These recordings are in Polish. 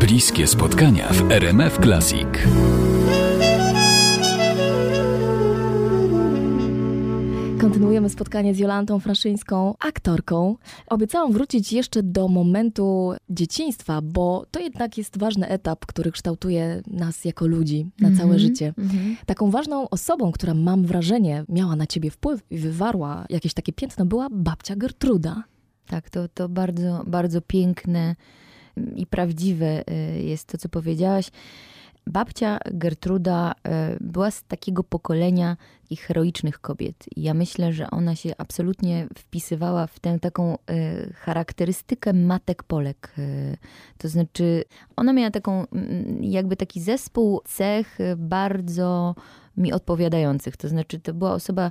Bliskie spotkania w RMF Classic. Kontynuujemy spotkanie z Jolantą Fraszyńską, aktorką. Obiecałam wrócić jeszcze do momentu dzieciństwa, bo to jednak jest ważny etap, który kształtuje nas jako ludzi na całe życie. Taką ważną osobą, która mam wrażenie miała na ciebie wpływ i wywarła jakieś takie piętno, była babcia Gertruda. Tak, to, to bardzo, bardzo piękne i prawdziwe y, jest to, co powiedziałaś. Babcia Gertruda y, była z takiego pokolenia takich heroicznych kobiet. I ja myślę, że ona się absolutnie wpisywała w tę taką y, charakterystykę matek Polek. To znaczy, ona miała taką, mm, jakby taki zespół cech bardzo mi odpowiadających. To znaczy, to była osoba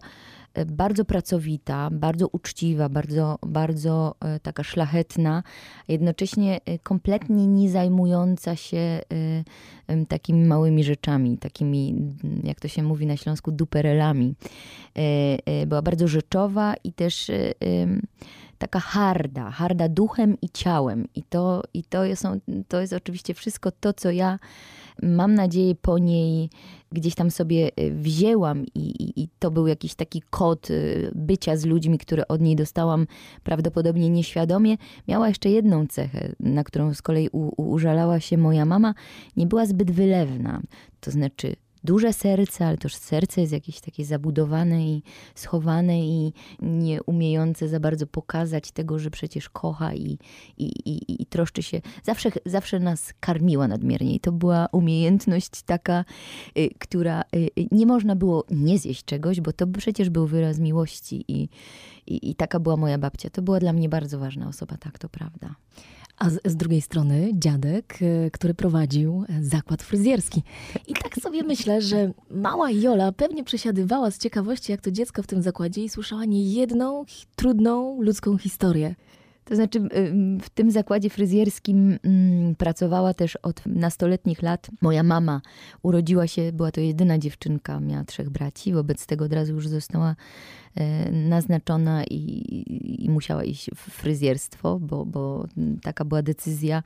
y, bardzo pracowita, bardzo uczciwa, bardzo, bardzo y, taka szlachetna, jednocześnie y, kompletnie nie zajmująca się takimi małymi rzeczami, takimi, mm, jak to się mówi na Śląsku, duperelami. Była bardzo rzeczowa i też taka harda, harda duchem i ciałem. I to, i to, jest, to jest oczywiście wszystko to, co ja mam nadzieję po niej gdzieś tam sobie y, wzięłam i, i, i to był jakiś taki kod y, bycia z ludźmi, które od niej dostałam prawdopodobnie nieświadomie. Miała jeszcze jedną cechę, na którą z kolei u, u, użalała się moja mama. Nie była zbyt wylewna. To znaczy duże serce, ale też serce jest jakieś takie zabudowane i schowane i nie umiejące za bardzo pokazać tego, że przecież kocha i, i, i, i troszczy się. Zawsze, zawsze nas karmiła nadmiernie i to była umiejętność taka, y, która y, nie można było nie zjeść czegoś, bo to przecież był wyraz miłości i, i, i taka była moja babcia. To była dla mnie bardzo ważna osoba, tak, to prawda. A z, z, drugiej strony dziadek, y, który prowadził zakład fryzjerski. I tak sobie myślę, że mała Jola pewnie przesiadywała z ciekawości, jak to dziecko w tym zakładzie i słyszała niejedną trudną ludzką historię. To znaczy, w tym zakładzie fryzjerskim pracowała też od nastoletnich lat moja mama. Urodziła się, była to jedyna dziewczynka, miała trzech braci, wobec tego od razu już została naznaczona i, i musiała iść w fryzjerstwo, bo, bo taka była decyzja.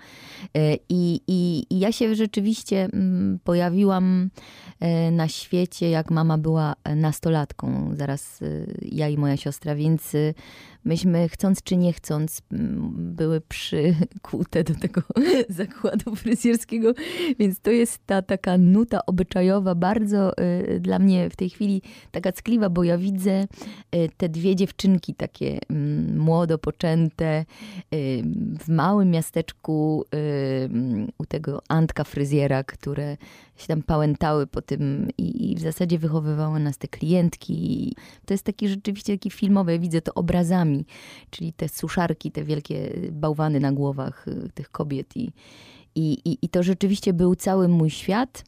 I, i, I ja się rzeczywiście pojawiłam na świecie, jak mama była nastolatką, zaraz ja i moja siostra, więc myśmy chcąc czy nie chcąc były przykute do tego zakładu fryzjerskiego, więc to jest ta taka nuta obyczajowa, bardzo dla mnie w tej chwili taka ckliwa, bo ja widzę te dwie dziewczynki takie młodo poczęte w małym miasteczku u tego Antka fryzjera, które się tam pałętały po tym i, w zasadzie wychowywały nas te klientki. To jest taki rzeczywiście taki filmowy, widzę to obrazami, czyli te suszarki, te wielkie bałwany na głowach tych kobiet i, i, i to rzeczywiście był cały mój świat.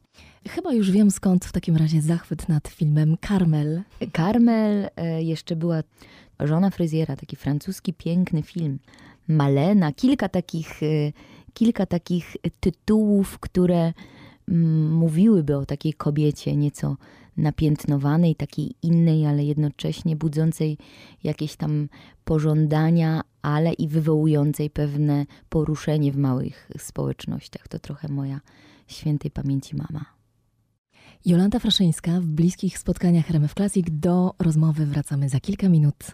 Chyba już wiem skąd w takim razie zachwyt nad filmem Carmel. Carmel, jeszcze była żona fryzjera, taki francuski piękny film. Malena, kilka takich, kilka takich tytułów, które mówiłyby o takiej kobiecie nieco napiętnowanej, takiej innej, ale jednocześnie budzącej jakieś tam pożądania, ale i wywołującej pewne poruszenie w małych społecznościach. To trochę moja świętej pamięci mama. Jolanta Fraszyńska w bliskich spotkaniach RMF Classic. Do rozmowy wracamy za kilka minut.